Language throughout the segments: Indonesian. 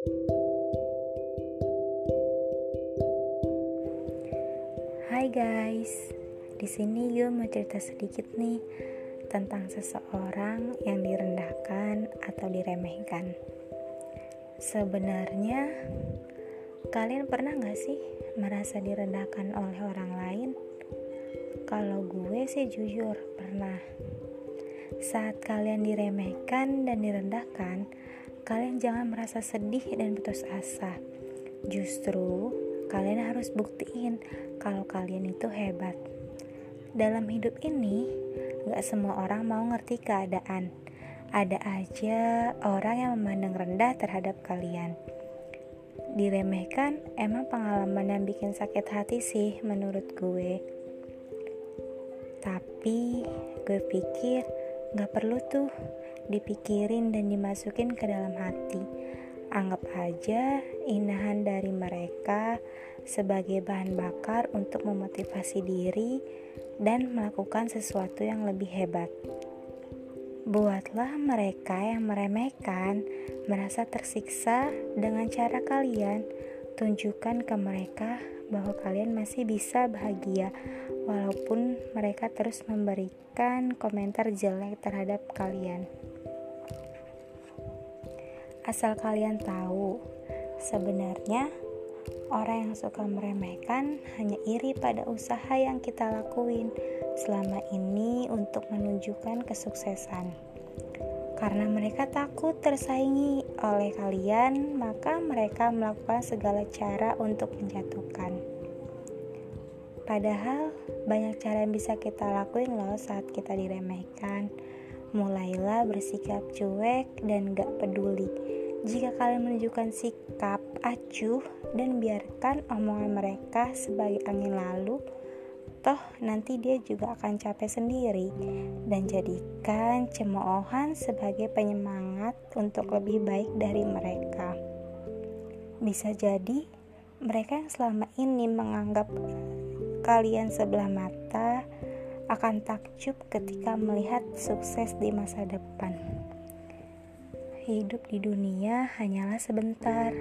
Hai guys, di sini gue mau cerita sedikit nih tentang seseorang yang direndahkan atau diremehkan. Sebenarnya, kalian pernah gak sih merasa direndahkan oleh orang lain? Kalau gue sih jujur pernah. Saat kalian diremehkan dan direndahkan, kalian jangan merasa sedih dan putus asa. Justru kalian harus buktiin kalau kalian itu hebat. Dalam hidup ini, gak semua orang mau ngerti keadaan. Ada aja orang yang memandang rendah terhadap kalian. Diremehkan emang pengalaman yang bikin sakit hati sih menurut gue. Tapi gue pikir gak perlu tuh dipikirin dan dimasukin ke dalam hati Anggap aja inahan dari mereka sebagai bahan bakar untuk memotivasi diri dan melakukan sesuatu yang lebih hebat. Buatlah mereka yang meremehkan merasa tersiksa dengan cara kalian. Tunjukkan ke mereka bahwa kalian masih bisa bahagia, walaupun mereka terus memberikan komentar jelek terhadap kalian. Asal kalian tahu, sebenarnya orang yang suka meremehkan hanya iri pada usaha yang kita lakuin selama ini untuk menunjukkan kesuksesan. Karena mereka takut tersaingi oleh kalian, maka mereka melakukan segala cara untuk menjatuhkan. Padahal banyak cara yang bisa kita lakuin loh saat kita diremehkan mulailah bersikap cuek dan gak peduli. Jika kalian menunjukkan sikap acuh dan biarkan omongan mereka sebagai angin lalu, toh nanti dia juga akan capek sendiri dan jadikan cemoohan sebagai penyemangat untuk lebih baik dari mereka. Bisa jadi mereka yang selama ini menganggap kalian sebelah mata akan takjub ketika melihat sukses di masa depan. Hidup di dunia hanyalah sebentar.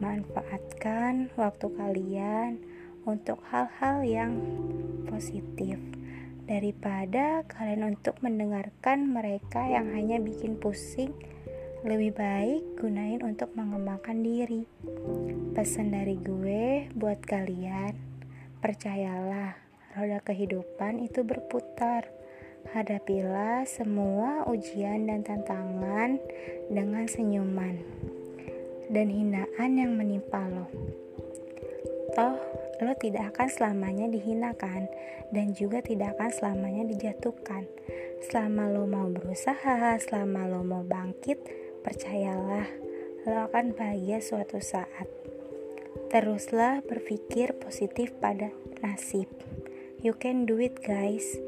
Manfaatkan waktu kalian untuk hal-hal yang positif daripada kalian untuk mendengarkan mereka yang hanya bikin pusing. Lebih baik gunain untuk mengembangkan diri. Pesan dari gue buat kalian, percayalah roda kehidupan itu berputar. Hadapilah semua ujian dan tantangan dengan senyuman dan hinaan yang menimpa lo. Toh, lo tidak akan selamanya dihinakan dan juga tidak akan selamanya dijatuhkan. Selama lo mau berusaha, selama lo mau bangkit, percayalah, lo akan bahagia suatu saat. Teruslah berpikir positif pada nasib. You can do it guys.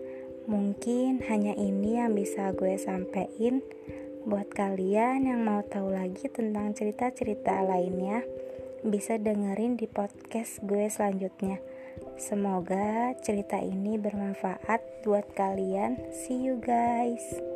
Mungkin hanya ini yang bisa gue sampein buat kalian yang mau tahu lagi tentang cerita-cerita lainnya. Bisa dengerin di podcast gue selanjutnya. Semoga cerita ini bermanfaat buat kalian. See you guys.